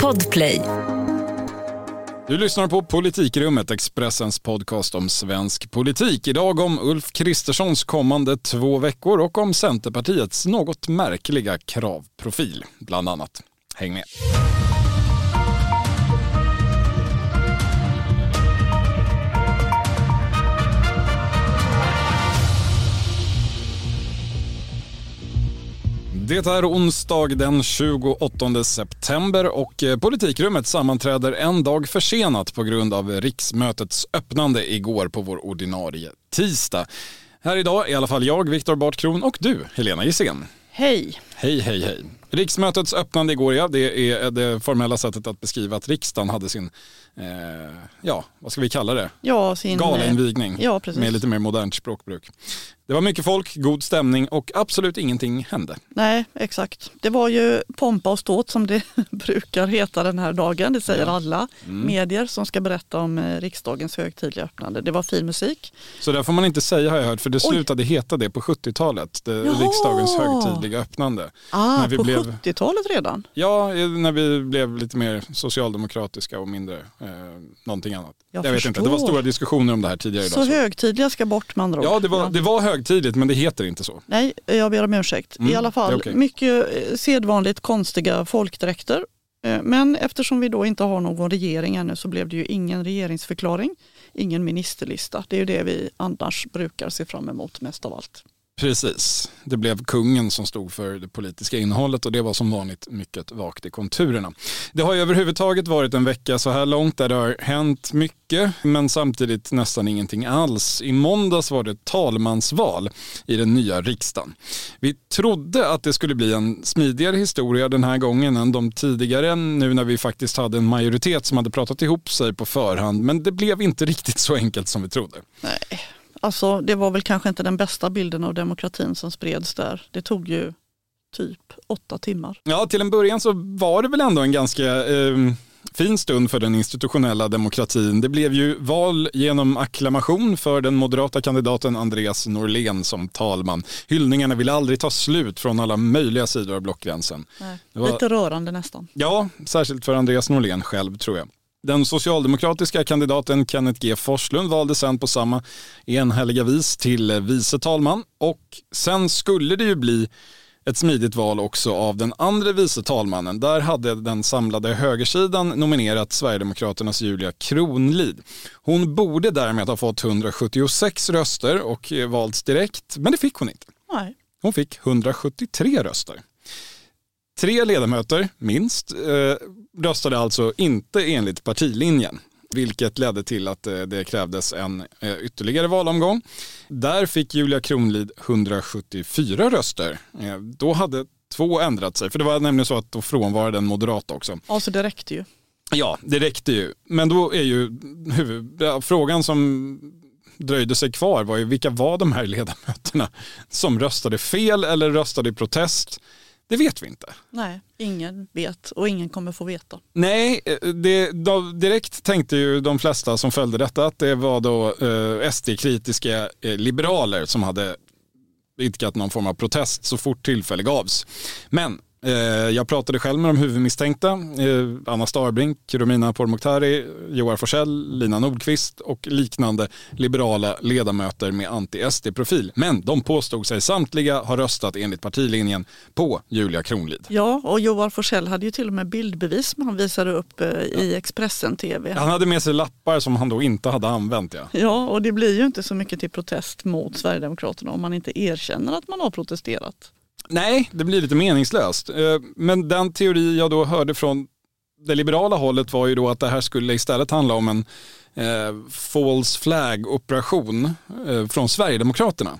Podplay. Du lyssnar på Politikrummet, Expressens podcast om svensk politik. Idag om Ulf Kristerssons kommande två veckor och om Centerpartiets något märkliga kravprofil, bland annat. Häng med. Det är onsdag den 28 september och eh, politikrummet sammanträder en dag försenat på grund av riksmötets öppnande igår på vår ordinarie tisdag. Här idag är i alla fall jag, Viktor Bartkron och du, Helena Gissén. Hej. Hej, hej, hej. Riksmötets öppnande igår, ja, det är det formella sättet att beskriva att riksdagen hade sin, eh, ja, vad ska vi kalla det? Ja, sin... Galainvigning Ja, precis. med lite mer modernt språkbruk. Det var mycket folk, god stämning och absolut ingenting hände. Nej, exakt. Det var ju pompa och ståt som det brukar heta den här dagen. Det säger Ja. alla Mm. medier som ska berätta om eh, riksdagens högtidliga öppnande. Det var fin musik. Så där får man inte säga har jag hört, för det Oj. slutade heta det på 70-talet, det, Jaha. riksdagens högtidliga öppnande. Ah, När vi på blev- 70-talet redan? Ja, när vi blev lite mer socialdemokratiska och mindre eh, någonting annat. Jag vet inte, det var stora diskussioner om det här tidigare Så idag. högtidliga ska bort med andra ord. Ja, det var, det var högtidligt men det heter inte så. Nej, jag ber om ursäkt. Mm, I alla fall, okej. mycket eh, sedvanligt konstiga folkdräkter. Eh, Men eftersom vi då inte har någon regering ännu så blev det ju ingen regeringsförklaring, ingen ministerlista. Det är ju det vi annars brukar se fram emot mest av allt. Precis, det blev kungen som stod för det politiska innehållet och det var som vanligt mycket vagt i konturerna. Det har ju överhuvudtaget varit en vecka så här långt där det har hänt mycket men samtidigt nästan ingenting alls. I måndags var det talmansval i den nya riksdagen. Vi trodde att det skulle bli en smidigare historia den här gången än de tidigare nu när vi faktiskt hade en majoritet som hade pratat ihop sig på förhand men det blev inte riktigt så enkelt som vi trodde. Nej, alltså det var väl kanske inte den bästa bilden av demokratin som spreds där. Det tog ju typ åtta timmar. Ja, till en början så var det väl ändå en ganska eh, fin stund för den institutionella demokratin. Det blev ju val genom acklamation för den moderata kandidaten Andreas Norlén som talman. Hyllningarna ville aldrig ta slut från alla möjliga sidor av blockgränsen. Nej. Var- Lite rörande nästan. Ja, särskilt för Andreas Norlén själv tror jag. Den socialdemokratiska kandidaten Kenneth G Forslund valde sen på samma enhälliga vis till vice talman och sen skulle det ju bli ett smidigt val också av den andra vice talmannen. Där hade den samlade högersidan nominerat Sverigedemokraternas Julia Kronlid. Hon borde därmed ha fått 176 röster och valts direkt, men det fick hon inte. Nej. Hon fick 173 röster. Tre ledamöter, minst, eh, röstade alltså inte enligt partilinjen. Vilket ledde till att eh, det krävdes en eh, ytterligare valomgång. Där fick Julia Kronlid 174 röster. Då hade två ändrat sig, för det var nämligen så att då frånvarade en moderat också. Alltså det räckte ju. Ja, det räckte ju. Men då är ju frågan som dröjde sig kvar var ju vilka var de här ledamöterna som röstade fel eller röstade i protest? Det vet vi inte. Nej, ingen vet och ingen kommer få veta. Nej, eh, det, direkt tänkte ju de flesta som följde detta att det var då eh, SD-kritiska eh, liberaler som hade idkat någon form av protest så fort tillfälle gavs. Men jag pratade själv med de huvudmisstänkta, eh, Anna Starbrink, Romina Pourmokhtari, Joar Forsell, Lina Nordqvist och liknande liberala ledamöter med anti-SD-profil. Men de påstod sig samtliga ha röstat enligt partilinjen på Julia Kronlid. Ja, och Joar Forsell hade ju till och med bildbevis som han visade upp eh, i Expressen TV. Han hade med sig lappar som han då inte hade använt. Ja. Ja, och det blir ju inte så mycket till protest mot Sverigedemokraterna om man inte erkänner att man har protesterat. Nej, det blir lite meningslöst. Eh, men den teori jag då hörde från det liberala hållet var ju då att det här skulle istället handla om en eh, false flag-operation eh, från Sverigedemokraterna.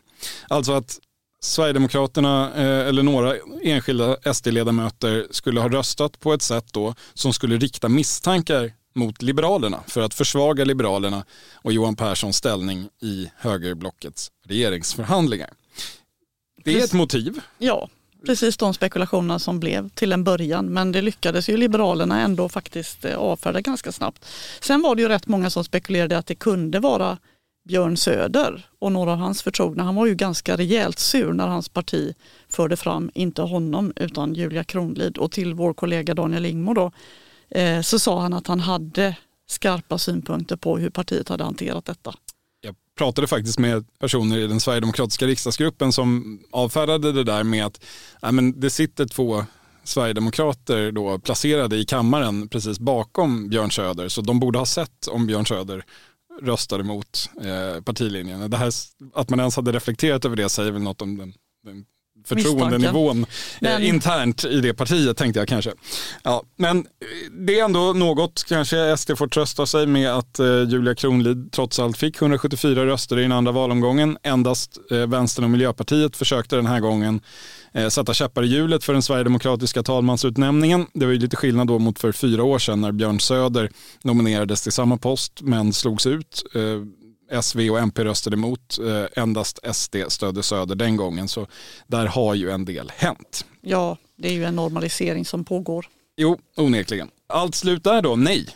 Alltså att Sverigedemokraterna eh, eller några enskilda SD-ledamöter skulle ha röstat på ett sätt då som skulle rikta misstankar mot Liberalerna för att försvaga Liberalerna och Johan Perssons ställning i högerblockets regeringsförhandlingar. Det är ett motiv. Ja, precis de spekulationerna som blev till en början. Men det lyckades ju Liberalerna ändå faktiskt eh, avfärda ganska snabbt. Sen var det ju rätt många som spekulerade att det kunde vara Björn Söder och några av hans förtrogna. Han var ju ganska rejält sur när hans parti förde fram, inte honom utan Julia Kronlid och till vår kollega Daniel Ingmo då, eh, så sa han att han hade skarpa synpunkter på hur partiet hade hanterat detta. Jag pratade faktiskt med personer i den sverigedemokratiska riksdagsgruppen som avfärdade det där med att ja, men det sitter två sverigedemokrater då placerade i kammaren precis bakom Björn Söder så de borde ha sett om Björn Söder röstade mot eh, partilinjen. Det här, att man ens hade reflekterat över det säger väl något om den, den förtroendenivån eh, internt i det partiet tänkte jag kanske. Ja, men det är ändå något, kanske SD får trösta sig med att eh, Julia Kronlid trots allt fick 174 röster i den andra valomgången. Endast eh, Vänstern och Miljöpartiet försökte den här gången eh, sätta käppar i hjulet för den sverigedemokratiska talmansutnämningen. Det var ju lite skillnad då mot för fyra år sedan när Björn Söder nominerades till samma post men slogs ut. SV och MP röstade emot. Eh, endast SD stödde Söder den gången. Så där har ju en del hänt. Ja, det är ju en normalisering som pågår. Jo, onekligen. Allt slut där då? Nej.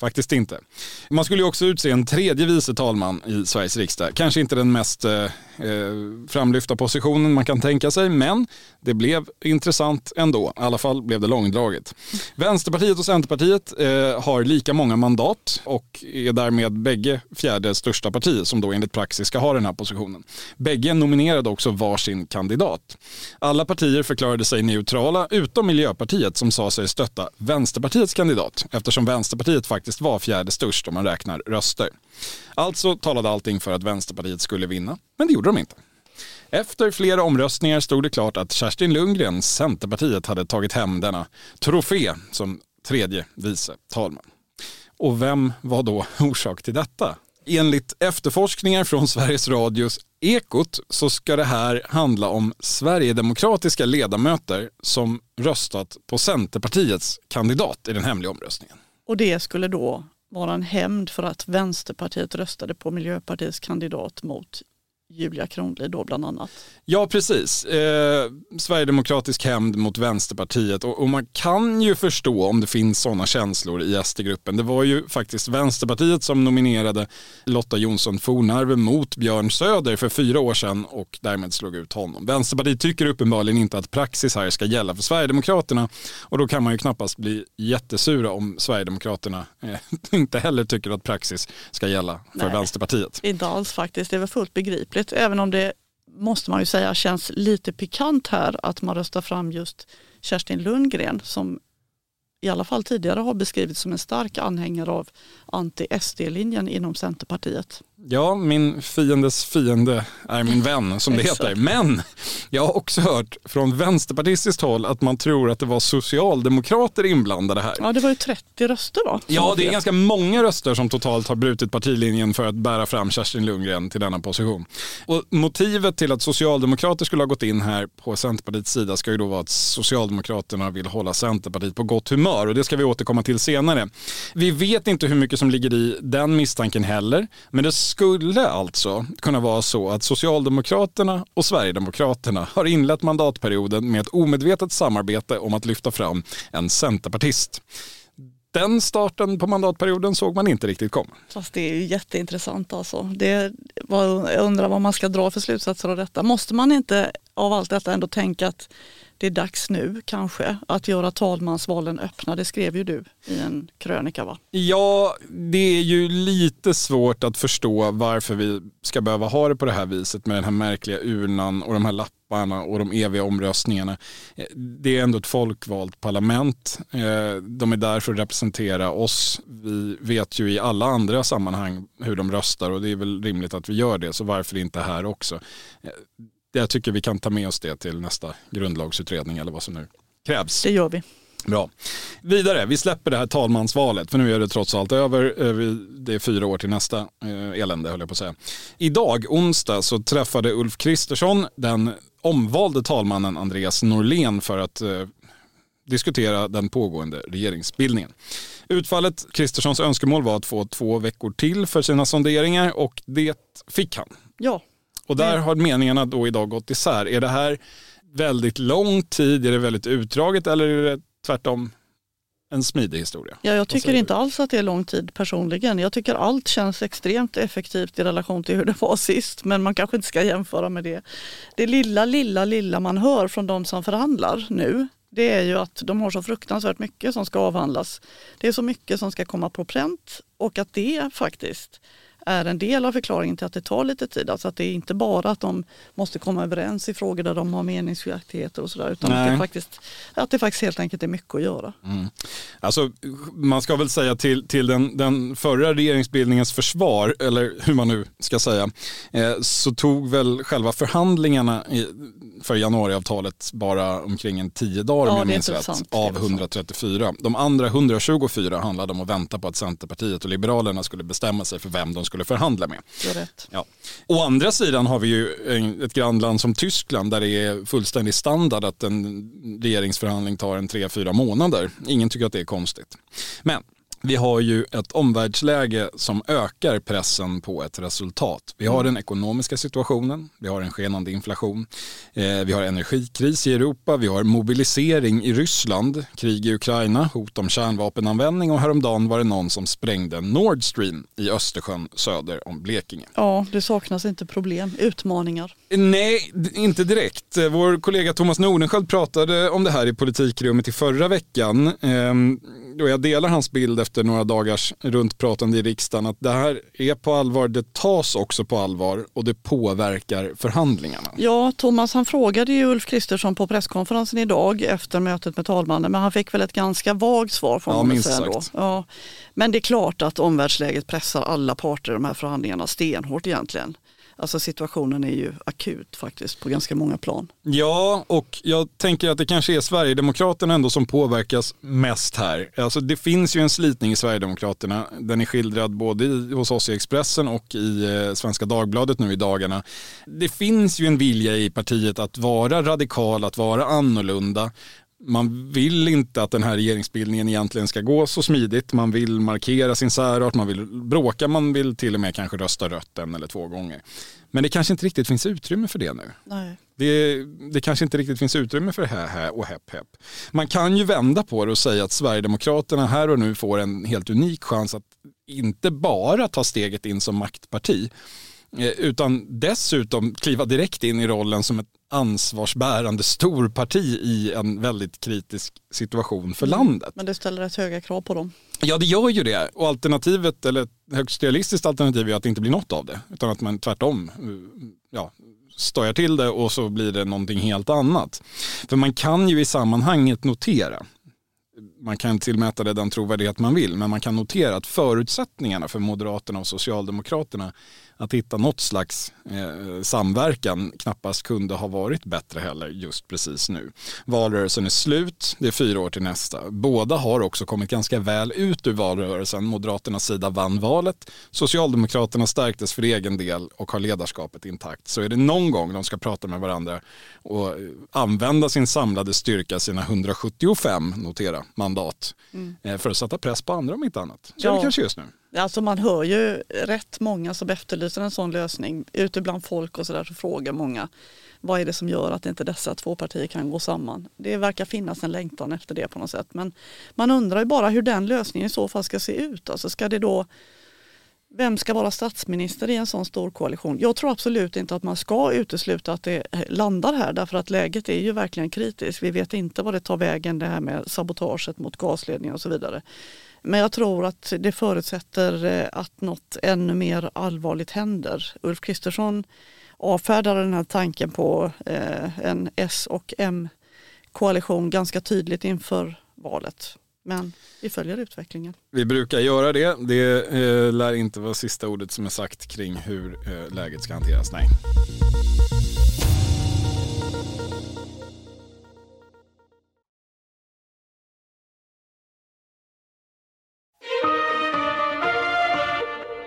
Faktiskt inte. Man skulle ju också utse en tredje vice talman i Sveriges riksdag. Kanske inte den mest eh, eh, framlyfta positionen man kan tänka sig, men det blev intressant ändå. I alla fall blev det långdraget. Vänsterpartiet och Centerpartiet eh, har lika många mandat och är därmed bägge fjärde största parti som då enligt praxis ska ha den här positionen. Bägge nominerade också varsin kandidat. Alla partier förklarade sig neutrala utom Miljöpartiet som sa sig stötta Vänsterpartiets kandidat eftersom Vänsterpartiet faktiskt var fjärde störst om man räknar röster. Alltså talade allting för att Vänsterpartiet skulle vinna, men det gjorde de inte. Efter flera omröstningar stod det klart att Kerstin Lundgren, Centerpartiet, hade tagit hem denna trofé som tredje vice talman. Och vem var då orsak till detta? Enligt efterforskningar från Sveriges Radios Ekot så ska det här handla om sverigedemokratiska ledamöter som röstat på Centerpartiets kandidat i den hemliga omröstningen. Och det skulle då vara en hämnd för att Vänsterpartiet röstade på Miljöpartiets kandidat mot Julia Kronlid då bland annat. Ja precis, eh, Sverigedemokratisk hämnd mot Vänsterpartiet och, och, man kan ju förstå om det finns sådana känslor i SD-gruppen. Det var ju faktiskt Vänsterpartiet som nominerade Lotta Jonsson Fornarve mot Björn Söder för fyra år sedan och därmed slog ut honom. Vänsterpartiet tycker uppenbarligen inte att praxis här ska gälla för Sverigedemokraterna och då kan man ju knappast bli jättesura om Sverigedemokraterna eh, inte heller tycker att praxis ska gälla för Nej, Vänsterpartiet. Inte alls faktiskt, det är väl fullt begripligt även om det måste man ju säga känns lite pikant här att man röstar fram just Kerstin Lundgren som i alla fall tidigare har beskrivits som en stark anhängare av anti-SD-linjen inom Centerpartiet. Ja, min fiendes fiende är min vän som det heter. Men jag har också hört från vänsterpartistiskt håll att man tror att det var socialdemokrater inblandade här. Ja, det var ju 30 röster va? Ja, det är ganska många röster som totalt har brutit partilinjen för att bära fram Kerstin Lundgren till denna position. Och motivet till att socialdemokrater skulle ha gått in här på Centerpartiets sida ska ju då vara att Socialdemokraterna vill hålla Centerpartiet på gott humör och det ska vi återkomma till senare. Vi vet inte hur mycket som ligger i den misstanken heller, men det skulle alltså kunna vara så att Socialdemokraterna och Sverigedemokraterna har inlett mandatperioden med ett omedvetet samarbete om att lyfta fram en centerpartist. Den starten på mandatperioden såg man inte riktigt komma. Fast det är ju jätteintressant alltså. Det, jag undrar vad man ska dra för slutsatser av detta. Måste man inte av allt detta ändå tänka att det är dags nu kanske att göra talmansvalen öppna. Det skrev ju du i en krönika va? Ja, det är ju lite svårt att förstå varför vi ska behöva ha det på det här viset med den här märkliga urnan och de här lapparna och de eviga omröstningarna. Eh, det är ändå ett folkvalt parlament. Eh, de är där för att representera oss. Vi vet ju i alla andra sammanhang hur de röstar och det är väl rimligt att vi gör det, så varför inte här också? Eh, jag tycker vi kan ta med oss det till nästa grundlagsutredning eller vad som nu krävs. Det gör vi. Bra. Vidare, vi släpper det här talmansvalet för nu är det trots allt över. Eh, det är fyra år till nästa eh, elände höll jag på att säga. Idag, onsdag, så träffade Ulf Kristersson den omvalde talmannen Andreas Norlén för att eh, diskutera den pågående regeringsbildningen. Utfallet, Kristerssons önskemål var att få två veckor till för sina sonderingar och det fick han. Ja, och där har meningarna då idag gått isär. Är det här väldigt lång tid, är det väldigt utdraget eller är det tvärtom en smidig historia. Ja, jag tycker inte alls att det är lång tid personligen. Jag tycker allt känns extremt effektivt i relation till hur det var sist. Men man kanske inte ska jämföra med det. Det lilla, lilla, lilla man hör från de som förhandlar nu det är ju att de har så fruktansvärt mycket som ska avhandlas. Det är så mycket som ska komma på pränt och att det faktiskt är en del av förklaringen till att det tar lite tid. Alltså att det är inte bara att de måste komma överens i frågor där de har meningsskiljaktigheter och sådär utan att det, faktiskt, att det faktiskt helt enkelt är mycket att göra. Mm. Alltså, man ska väl säga till, till den, den förra regeringsbildningens försvar, eller hur man nu ska säga, eh, så tog väl själva förhandlingarna i, för januariavtalet bara omkring en tio dagar ja, om jag minns rätt, av 134. De andra 124 handlade om att vänta på att Centerpartiet och Liberalerna skulle bestämma sig för vem de skulle förhandla med. Ja. Å andra sidan har vi ju ett grannland som Tyskland där det är fullständig standard att en regeringsförhandling tar en tre, fyra månader. Ingen tycker att det är konstigt. Men vi har ju ett omvärldsläge som ökar pressen på ett resultat. Vi har den ekonomiska situationen, vi har en skenande inflation, eh, vi har energikris i Europa, vi har mobilisering i Ryssland, krig i Ukraina, hot om kärnvapenanvändning och häromdagen var det någon som sprängde Nord Stream i Östersjön söder om Blekinge. Ja, det saknas inte problem, utmaningar. Nej, inte direkt. Vår kollega Thomas Nordenskjöld pratade om det här i politikrummet i förra veckan. Ehm, och jag delar hans bild efter några dagars runtpratande i riksdagen att det här är på allvar, det tas också på allvar och det påverkar förhandlingarna. Ja, Thomas han frågade ju Ulf Kristersson på presskonferensen idag efter mötet med talmannen men han fick väl ett ganska vagt svar från ja, minst sagt. Då. Ja. Men det är klart att omvärldsläget pressar alla parter i de här förhandlingarna stenhårt egentligen. Alltså situationen är ju akut faktiskt på ganska många plan. Ja, och jag tänker att det kanske är Sverigedemokraterna ändå som påverkas mest här. Alltså det finns ju en slitning i Sverigedemokraterna. Den är skildrad både i, hos oss i Expressen och i eh, Svenska Dagbladet nu i dagarna. Det finns ju en vilja i partiet att vara radikal, att vara annorlunda man vill inte att den här regeringsbildningen egentligen ska gå så smidigt. Man vill markera sin särart, man vill bråka, man vill till och med kanske rösta rött en eller två gånger. Men det kanske inte riktigt finns utrymme för det nu. Nej. Det, det kanske inte riktigt finns utrymme för det här, och hepp hepp. Man kan ju vända på det och säga att Sverigedemokraterna här och nu får en helt unik chans att inte bara ta steget in som maktparti Eh, utan dessutom kliva direkt in i rollen som ett ansvarsbärande storparti i en väldigt kritisk situation för mm. landet. Men det ställer rätt höga krav på dem. Ja det gör ju det och alternativet, eller ett högst realistiskt alternativ är att det inte blir något av det. Utan att man tvärtom eh, ja, stojar till det och så blir det någonting helt annat. För man kan ju i sammanhanget notera man kan tillmäta det den trovärdighet man vill, men man kan notera att förutsättningarna för Moderaterna och Socialdemokraterna att hitta något slags eh, samverkan knappast kunde ha varit bättre heller just precis nu. Valrörelsen är slut, det är fyra år till nästa. Båda har också kommit ganska väl ut ur valrörelsen. Moderaternas sida vann valet, Socialdemokraterna stärktes för egen del och har ledarskapet intakt. Så är det någon gång de ska prata med varandra och använda sin samlade styrka, sina 175, notera, mandat, mm. Eh, för att sätta press på andra om inte annat. Så ja. är det kanske just nu. Alltså man hör ju rätt många som efterlyser en sån lösning. Ute bland folk och sådär så frågar många vad är det som gör att inte dessa två partier kan gå samman. Det verkar finnas en längtan efter det på något sätt. Men man undrar ju bara hur den lösningen i så fall ska se ut. Alltså ska det då vem ska vara statsminister i en sån stor koalition? Jag tror absolut inte att man ska utesluta att det landar här därför att läget är ju verkligen kritiskt. Vi vet inte vad det tar vägen det här med sabotaget mot gasledningen och så vidare. Men jag tror att det förutsätter eh, att något ännu mer allvarligt händer. Ulf Kristersson avfärdade den här tanken på eh, en S och M-koalition ganska tydligt inför valet. Men vi följer utvecklingen. Vi brukar göra det. Det eh, lär inte vara sista ordet som är sagt kring hur eh, läget ska hanteras. Nej.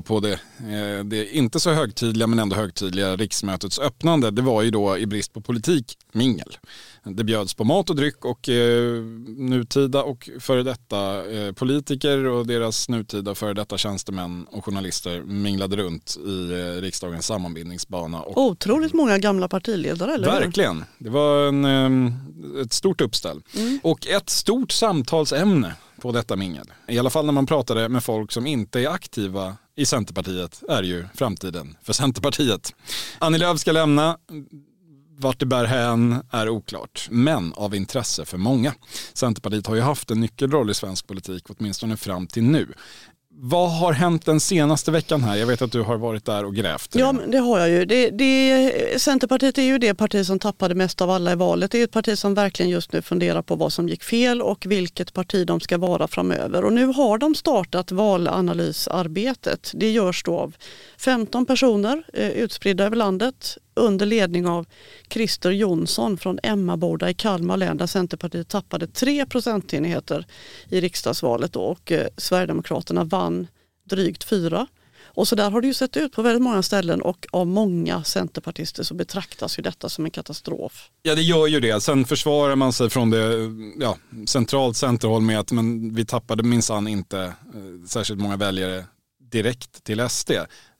på det, eh, det inte så högtidliga men ändå högtidliga riksmötets öppnande, det var ju då i brist på politik mingel. Det bjöds på mat och dryck och eh, nutida och före detta eh, politiker och deras nutida före detta tjänstemän och journalister minglade runt i eh, riksdagens sammanbindningsbana. Och Otroligt många gamla partiledare, eller? Verkligen. Det var en, eh, ett stort uppställ. Och ett stort samtalsämne på detta mingel, i alla fall när man pratade med folk som inte är aktiva i Centerpartiet, är ju framtiden för Centerpartiet. Annie Lööf ska lämna, vart det bär hän är oklart, men av intresse för många. Centerpartiet har ju haft en nyckelroll i svensk politik, åtminstone fram till nu. Vad har hänt den senaste veckan här? Jag vet att du har varit där och grävt. Ja, men det har jag ju. Det, det, Centerpartiet är ju det parti som tappade mest av alla i valet. Det är ett parti som verkligen just nu funderar på vad som gick fel och vilket parti de ska vara framöver. Och nu har de startat valanalysarbetet. Det görs då av 15 personer eh, utspridda över landet under ledning av Christer Jonsson från Emmaboda i Kalmar län där Centerpartiet tappade 3 procentenheter i riksdagsvalet då, och eh, Sverigedemokraterna vann drygt 4. Och så där har det ju sett ut på väldigt många ställen och av många centerpartister så betraktas ju detta som en katastrof. Ja det gör ju det. Sen försvarar man sig från det ja, centralt centerhåll med att men vi tappade minsann inte eh, särskilt många väljare direkt till SD.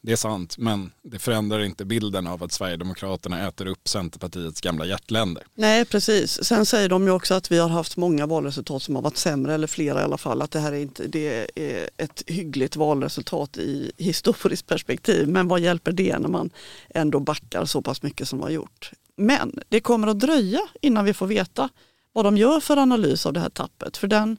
Det är sant, men det förändrar inte bilden av att Sverigedemokraterna äter upp Centerpartiets gamla hjärtländer. Nej precis. Sen säger de ju också att vi har haft många valresultat som har varit sämre, eller flera i alla fall. Att det här är, inte, det är ett hyggligt valresultat i historiskt perspektiv. Men vad hjälper det när man ändå backar så pass mycket som har gjort? Men det kommer att dröja innan vi får veta vad de gör för analys av det här tappet. För den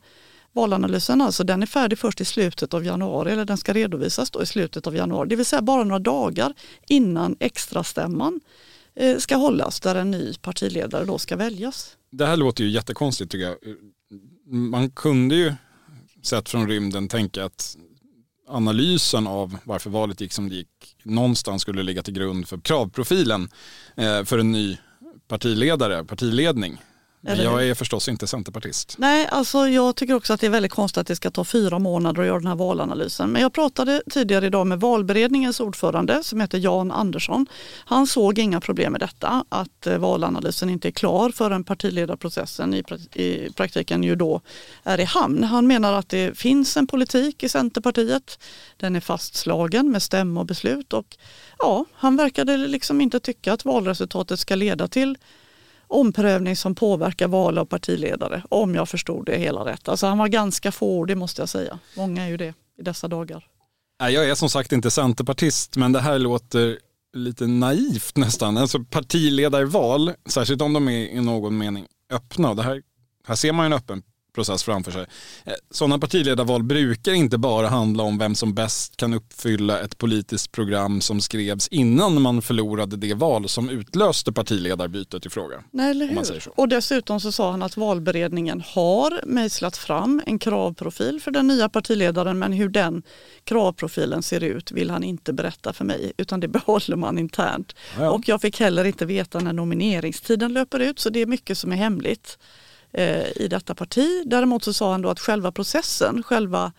valanalysen alltså, den är färdig först i slutet av januari, eller den ska redovisas då i slutet av januari. Det vill säga bara några dagar innan extrastämman eh, ska hållas där en ny partiledare då ska väljas. Det här låter ju jättekonstigt tycker jag. Man kunde ju sett från rymden tänka att analysen av varför valet gick som det gick någonstans skulle ligga till grund för kravprofilen eh, för en ny partiledare, partiledning. Men jag är förstås inte centerpartist. Nej, alltså jag tycker också att det är väldigt konstigt att det ska ta fyra månader att göra den här valanalysen. Men jag pratade tidigare idag med valberedningens ordförande som heter Jan Andersson. Han såg inga problem med detta, att eh, valanalysen inte är klar förrän partiledarprocessen i, i praktiken ju då är i hamn. Han menar att det finns en politik i Centerpartiet. Den är fastslagen med stämmobeslut och ja, han verkade liksom inte tycka att valresultatet ska leda till omprövning som påverkar val av partiledare, om jag förstod det hela rätt. Alltså han var ganska fåordig måste jag säga. Många är ju det i dessa dagar. Jag är som sagt inte centerpartist, men det här låter lite naivt nästan. Alltså partiledarval, särskilt om de är i någon mening öppna. Det här, här ser man ju en öppen process framför sig. Eh, sådana partiledarval brukar inte bara handla om vem som bäst kan uppfylla ett politiskt program som skrevs innan man förlorade det val som utlöste partiledarbytet i fråga. Nej, eller hur? Och dessutom så sa han att valberedningen har mejslat fram en kravprofil för den nya partiledaren men hur den kravprofilen ser ut vill han inte berätta för mig utan det behåller man internt. Ja. Och jag fick heller inte veta när nomineringstiden löper ut så det är mycket som är hemligt. Eh, i detta parti. Däremot så sa han då att själva processen, själva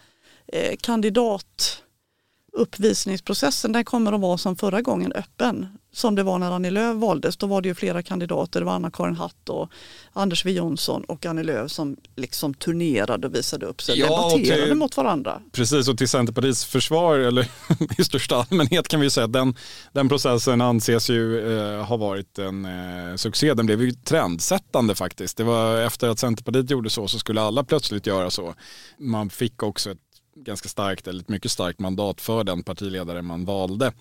eh, kandidatuppvisningsprocessen, den kommer att vara som förra gången öppen som det var när Annie Lööf valdes. Då var det ju flera kandidater. Det var Anna-Karin Hatt och Anders W Jonsson och Annie Lööf som liksom turnerade och visade upp sig. Ja, debatterade till, mot varandra. Precis och till Centerpartiets försvar eller i största allmänhet kan vi säga att den, den processen anses ju eh, ha varit en eh, succé. Den blev ju trendsättande faktiskt. Det var efter att Centerpartiet gjorde så så skulle alla plötsligt göra så. Man fick också ett ganska starkt, eller ett mycket starkt mandat för den partiledare man valde.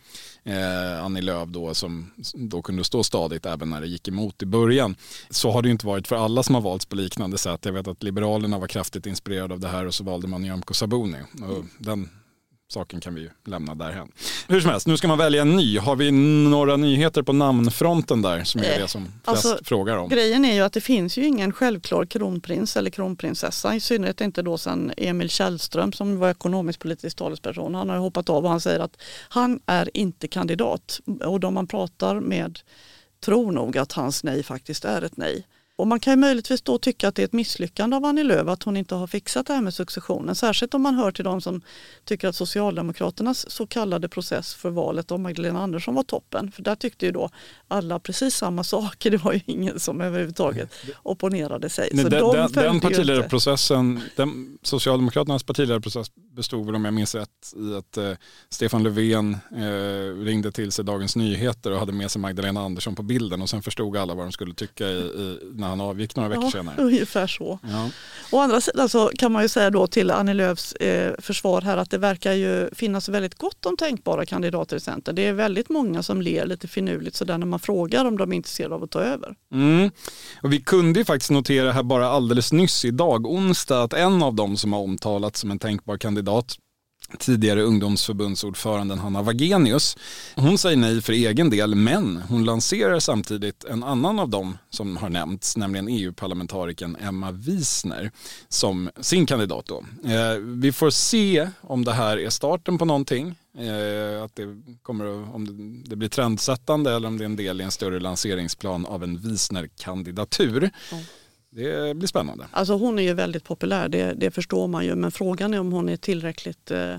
Eh, Annie Lööf då som då kunde stå stadigt även när det gick emot i början. Så har det ju inte varit för alla som har valts på liknande sätt. Jag vet att Liberalerna var kraftigt inspirerade av det här och så valde man Nyamko Sabuni. Och den saken kan vi ju lämna därhen. Hur som helst, nu ska man välja en ny. Har vi några nyheter på namnfronten där som är Eh, det som flest alltså, frågar om? Grejen är ju att det finns ju ingen självklar kronprins eller kronprinsessa. I synnerhet inte då sen Emil Källström som var ekonomisk politisk talesperson. Han har ju hoppat av och han säger att han är inte kandidat. Och de man pratar med tror nog att hans nej faktiskt är ett nej. Och man kan ju möjligtvis då tycka att det är ett misslyckande av Annie Lööf att hon inte har fixat det här med successionen. Särskilt om man hör till de som tycker att Socialdemokraternas så kallade process för valet av Magdalena Andersson var toppen. För där tyckte ju då alla precis samma saker. Det var ju ingen som överhuvudtaget opponerade sig. Nej, så den, de den, partiledarprocessen, den, Socialdemokraternas partiledarprocess bestod väl om jag minns rätt i att eh, Stefan Löfven eh, ringde till sig Dagens Nyheter och hade med sig Magdalena Andersson på bilden och sen förstod alla vad de skulle tycka i, i, när han avgick några veckor Ja, senare. ungefär så. Ja. Å andra sidan så kan man ju säga då till Annie Lööfs eh, försvar här att det verkar ju finnas väldigt gott om tänkbara kandidater i Centern. Det är väldigt många som ler lite finurligt sådär när man frågar om de är intresserade av att ta över. Mm. Och vi kunde ju faktiskt notera här bara alldeles nyss idag, onsdag, att en av dem som har omtalats som en tänkbar kandidat tidigare ungdomsförbundsordföranden Hanna Wagenius. Hon säger nej för egen del men hon lanserar samtidigt en annan av dem som har nämnts, nämligen EU-parlamentarikern Emma Wiesner som sin kandidat. Då. Eh, vi får se om det här är starten på någonting. Eh, att det, kommer att, om det, det blir trendsättande eller om det är en del i en större lanseringsplan av en Wiesner-kandidatur. Mm. Det blir spännande. Alltså hon är ju väldigt populär, det, det förstår man ju, men frågan är om hon är tillräckligt eh,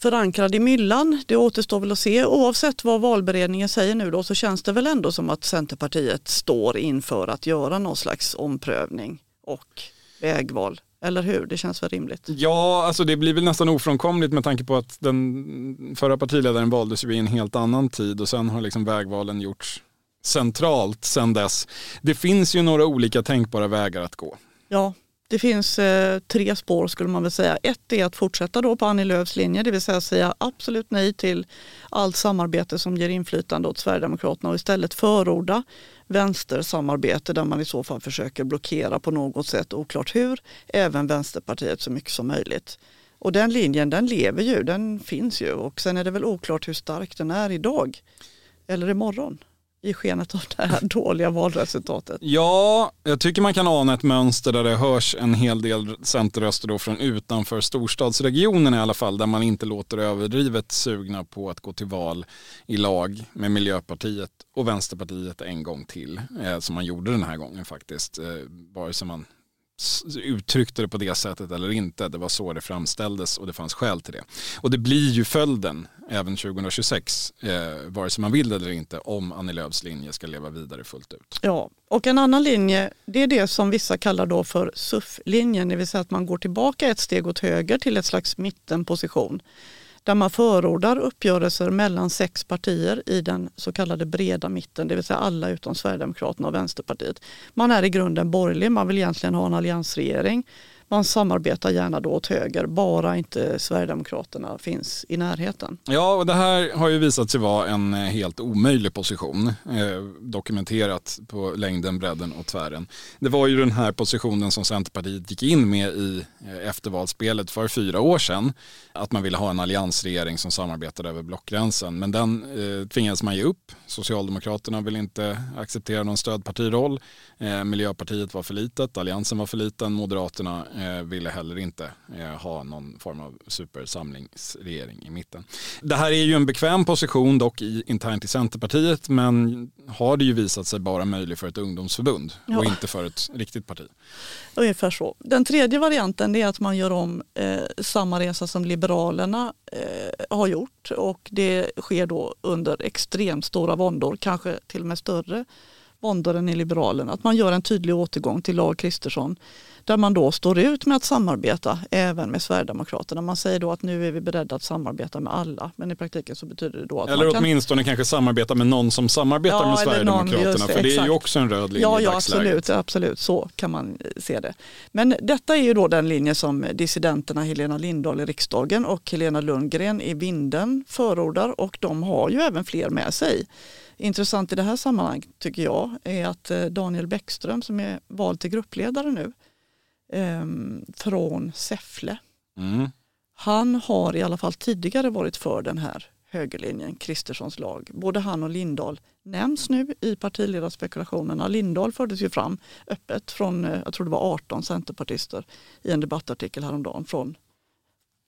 förankrad i myllan. Det återstår väl att se. Oavsett vad valberedningen säger nu då så känns det väl ändå som att Centerpartiet står inför att göra någon slags omprövning och vägval. Eller hur? Det känns väl rimligt. Ja, alltså det blir väl nästan ofrånkomligt med tanke på att den förra partiledaren valdes ju i en helt annan tid och sen har liksom vägvalen gjorts centralt sedan dess. Det finns ju några olika tänkbara vägar att gå. Ja, det finns eh, tre spår skulle man väl säga. Ett är att fortsätta då på Annie Lööfs linje, det vill säga säga absolut nej till allt samarbete som ger inflytande åt Sverigedemokraterna och istället förorda vänstersamarbete där man i så fall försöker blockera på något sätt, oklart hur, även Vänsterpartiet så mycket som möjligt. Och den linjen den lever ju, den finns ju och sen är det väl oklart hur stark den är idag eller imorgon i skenet av det här dåliga valresultatet. Ja, jag tycker man kan ana ett mönster där det hörs en hel del centerröster då från utanför storstadsregionen i alla fall, där man inte låter överdrivet sugna på att gå till val i lag med Miljöpartiet och Vänsterpartiet en gång till, eh, som man gjorde den här gången faktiskt, eh, vare sig man uttryckte det på det sättet eller inte. Det var så det framställdes och det fanns skäl till det. Och det blir ju följden även 2026, eh, vare sig man vill det eller inte, om Annie Lööfs linje ska leva vidare fullt ut. Ja, och en annan linje det är det som vissa kallar då för SUF-linjen, det vill säga att man går tillbaka ett steg åt höger till ett slags mittenposition där man förordar uppgörelser mellan sex partier i den så kallade breda mitten, det vill säga alla utom Sverigedemokraterna och Vänsterpartiet. Man är i grunden borgerlig, man vill egentligen ha en alliansregering. Man samarbetar gärna då åt höger, bara inte Sverigedemokraterna finns i närheten. Ja, och det här har ju visat sig vara en eh, helt omöjlig position, eh, dokumenterat på längden, bredden och tvären. Det var ju den här positionen som Centerpartiet gick in med i eh, eftervalsspelet för fyra år sedan, att man ville ha en alliansregering som samarbetade över blockgränsen. Men den eh, tvingades man ge upp. Socialdemokraterna vill inte acceptera någon stödpartiroll. Eh, Miljöpartiet var för litet, Alliansen var för liten, Moderaterna eh, ville heller inte eh, ha någon form av supersamlingsregering i mitten. Det här är ju en bekväm position dock i, internt i Centerpartiet men har det ju visat sig bara möjlig för ett ungdomsförbund Ja. och inte för ett riktigt parti. Ungefär så. Den tredje varianten är att man gör om eh, samma resa som Liberalerna eh, har gjort och det sker då under extremt stora våndor, kanske till och med större våndor än i Liberalerna. Att man gör en tydlig återgång till Lag Kristersson där man då står ut med att samarbeta även med Sverigedemokraterna. Man säger då att nu är vi beredda att samarbeta med alla men i praktiken så betyder det då att Eller man kan åtminstone kanske samarbeta med någon som samarbetar Ja, med Sverigedemokraterna det, för det är ju också en röd linje Ja, i ja dagsläget. absolut, absolut, så kan man eh, se det. Men detta är ju då den linje som dissidenterna Helena Lindahl i riksdagen och Helena Lundgren i Vinden förordar och de har ju även fler med sig. Intressant i det här sammanhanget tycker jag är att eh, Daniel Bäckström som är vald till gruppledare nu från Säffle Mm. Han har i alla fall tidigare varit för den här högerlinjen, Kristerssons lag. Både han och Lindahl nämns nu i partiledarspekulationerna. Lindahl fördes ju fram öppet från, eh, jag tror det var 18 centerpartister i en debattartikel häromdagen från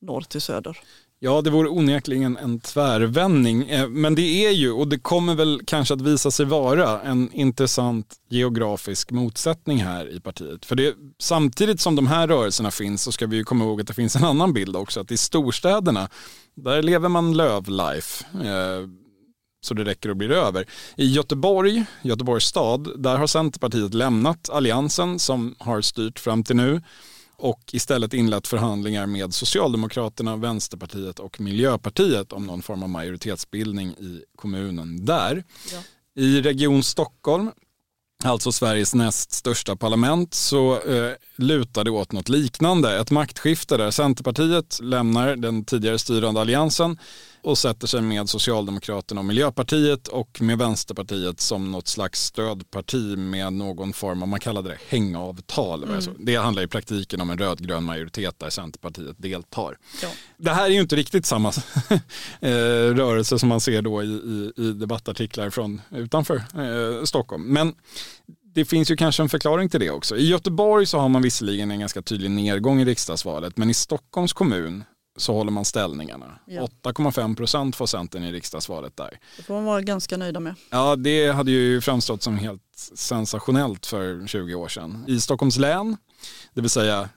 norr till söder. Ja, det vore onekligen en tvärvändning. Eh, men det är ju, och det kommer väl kanske att visa sig vara, en intressant geografisk motsättning här i partiet. För det, samtidigt som de här rörelserna finns så ska vi ju komma ihåg att det finns en annan bild också. Att i storstäderna, där lever man lövlife. Eh, så det räcker och blir över. I Göteborg, Göteborgs stad, där har Centerpartiet lämnat alliansen som har styrt fram till nu och istället inlett förhandlingar med Socialdemokraterna, Vänsterpartiet och Miljöpartiet om någon form av majoritetsbildning i kommunen där. Ja. I Region Stockholm alltså Sveriges näst största parlament, så eh, lutar det åt något liknande. Ett maktskifte där Centerpartiet lämnar den tidigare styrande alliansen och sätter sig med Socialdemokraterna och Miljöpartiet och med Vänsterpartiet som något slags stödparti med någon form av, man kallade det hängavtal. Mm. Det handlar i praktiken om en rödgrön majoritet där Centerpartiet deltar. Ja. Det här är ju inte riktigt samma eh, rörelse som man ser då i, i, i debattartiklar från utanför eh, Stockholm. Men det finns ju kanske en förklaring till det också. I Göteborg så har man visserligen en ganska tydlig nedgång i riksdagsvalet men i Stockholms kommun så håller man ställningarna. Ja. 8,5 procent får Centern i riksdagsvalet där. Det får man vara ganska nöjda med. Ja, det hade ju framstått som helt sensationellt för 20 år sedan. I Stockholms län, det vill säga eh,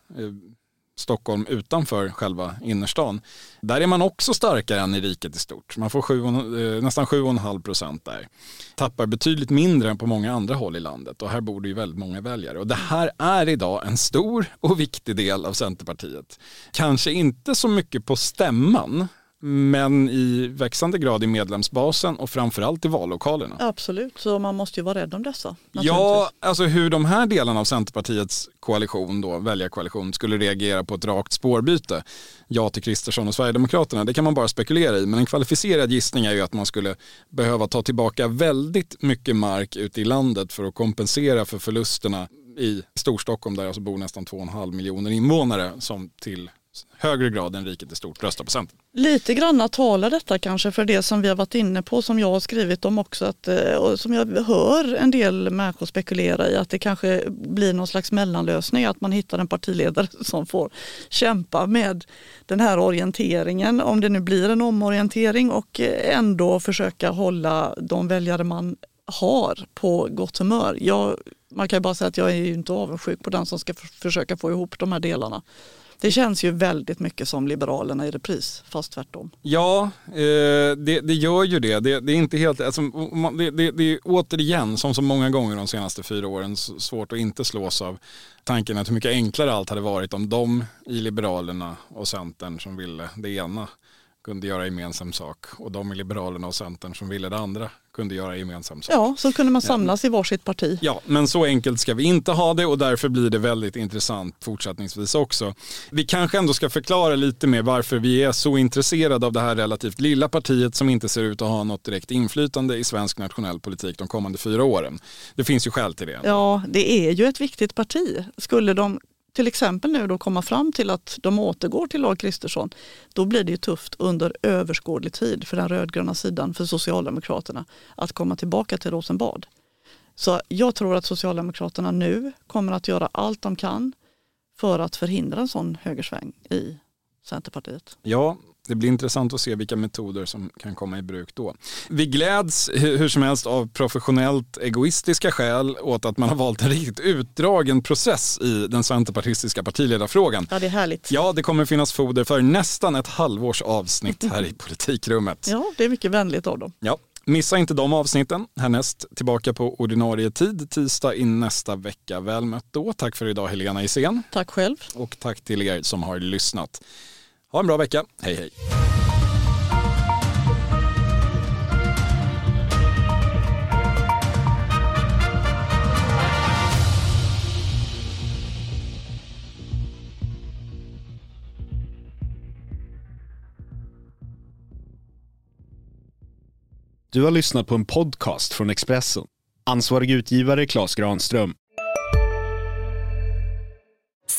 Stockholm utanför själva innerstan. Där är man också starkare än i riket i stort. Man får sju, eh, nästan 7,5 procent där. Tappar betydligt mindre än på många andra håll i landet och här bor det ju väldigt många väljare. Och det här är idag en stor och viktig del av Centerpartiet. Kanske inte så mycket på stämman men i växande grad i medlemsbasen och framförallt i vallokalerna. Absolut, så man måste ju vara rädd om dessa. Ja, alltså hur de här delarna av Centerpartiets koalition, då, väljarkoalition, skulle reagera på ett rakt spårbyte, ja till Kristersson och Sverigedemokraterna, det kan man bara spekulera i. Men en kvalificerad gissning är ju att man skulle behöva ta tillbaka väldigt mycket mark ute i landet för att kompensera för förlusterna i Storstockholm där alltså bor nästan 2,5 miljoner invånare som till högre grad än riket i stort röstar på Centern. Lite granna talar detta kanske för det som vi har varit inne på som jag har skrivit om också att, eh, och som jag hör en del människor spekulera i att det kanske blir någon slags mellanlösning att man hittar en partiledare som får kämpa med den här orienteringen om det nu blir en omorientering och ändå försöka hålla de väljare man har på gott humör. Jag, man kan ju bara säga att jag är ju inte avundsjuk på den som ska försöka få ihop de här delarna. Det känns ju väldigt mycket som Liberalerna i repris, fast tvärtom. Ja, eh, det, det, gör ju det. Det, det är inte helt, alltså, det, det, det är återigen, som så många gånger de senaste fyra åren, svårt att inte slås av tanken att hur mycket enklare allt hade varit om de i Liberalerna och Centern som ville det ena kunde göra gemensam sak och de i Liberalerna och Centern som ville det andra kunde göra gemensam sak. Ja, så kunde man samlas ja. i varsitt parti. Ja, men så enkelt ska vi inte ha det och därför blir det väldigt intressant fortsättningsvis också. Vi kanske ändå ska förklara lite mer varför vi är så intresserade av det här relativt lilla partiet som inte ser ut att ha något direkt inflytande i svensk nationell politik de kommande fyra åren. Det finns ju skäl till det. Ja, det är ju ett viktigt parti. Skulle de till exempel nu då komma fram till att de återgår till lag Kristersson, då blir det ju tufft under överskådlig tid för den rödgröna sidan, för Socialdemokraterna, att komma tillbaka till Rosenbad. Så jag tror att Socialdemokraterna nu kommer att göra allt de kan för att förhindra en sån högersväng i Centerpartiet. Ja, det blir intressant att se vilka metoder som kan komma i bruk då. Vi gläds hur som helst av professionellt egoistiska skäl åt att man har valt en riktigt utdragen process i den centerpartistiska partiledarfrågan. Ja, det är härligt. Ja, det kommer finnas foder för nästan ett halvårs avsnitt här i politikrummet. Ja, det är mycket vänligt av dem. Ja. Missa inte de avsnitten. Härnäst tillbaka på ordinarie tid, tisdag i nästa vecka. Väl mött då. Tack för idag Helena Isén. Tack själv. Och tack till er som har lyssnat. Ha en bra vecka. Hej hej. Du har lyssnat på en podcast från Expressen. Ansvarig utgivare Klas Granström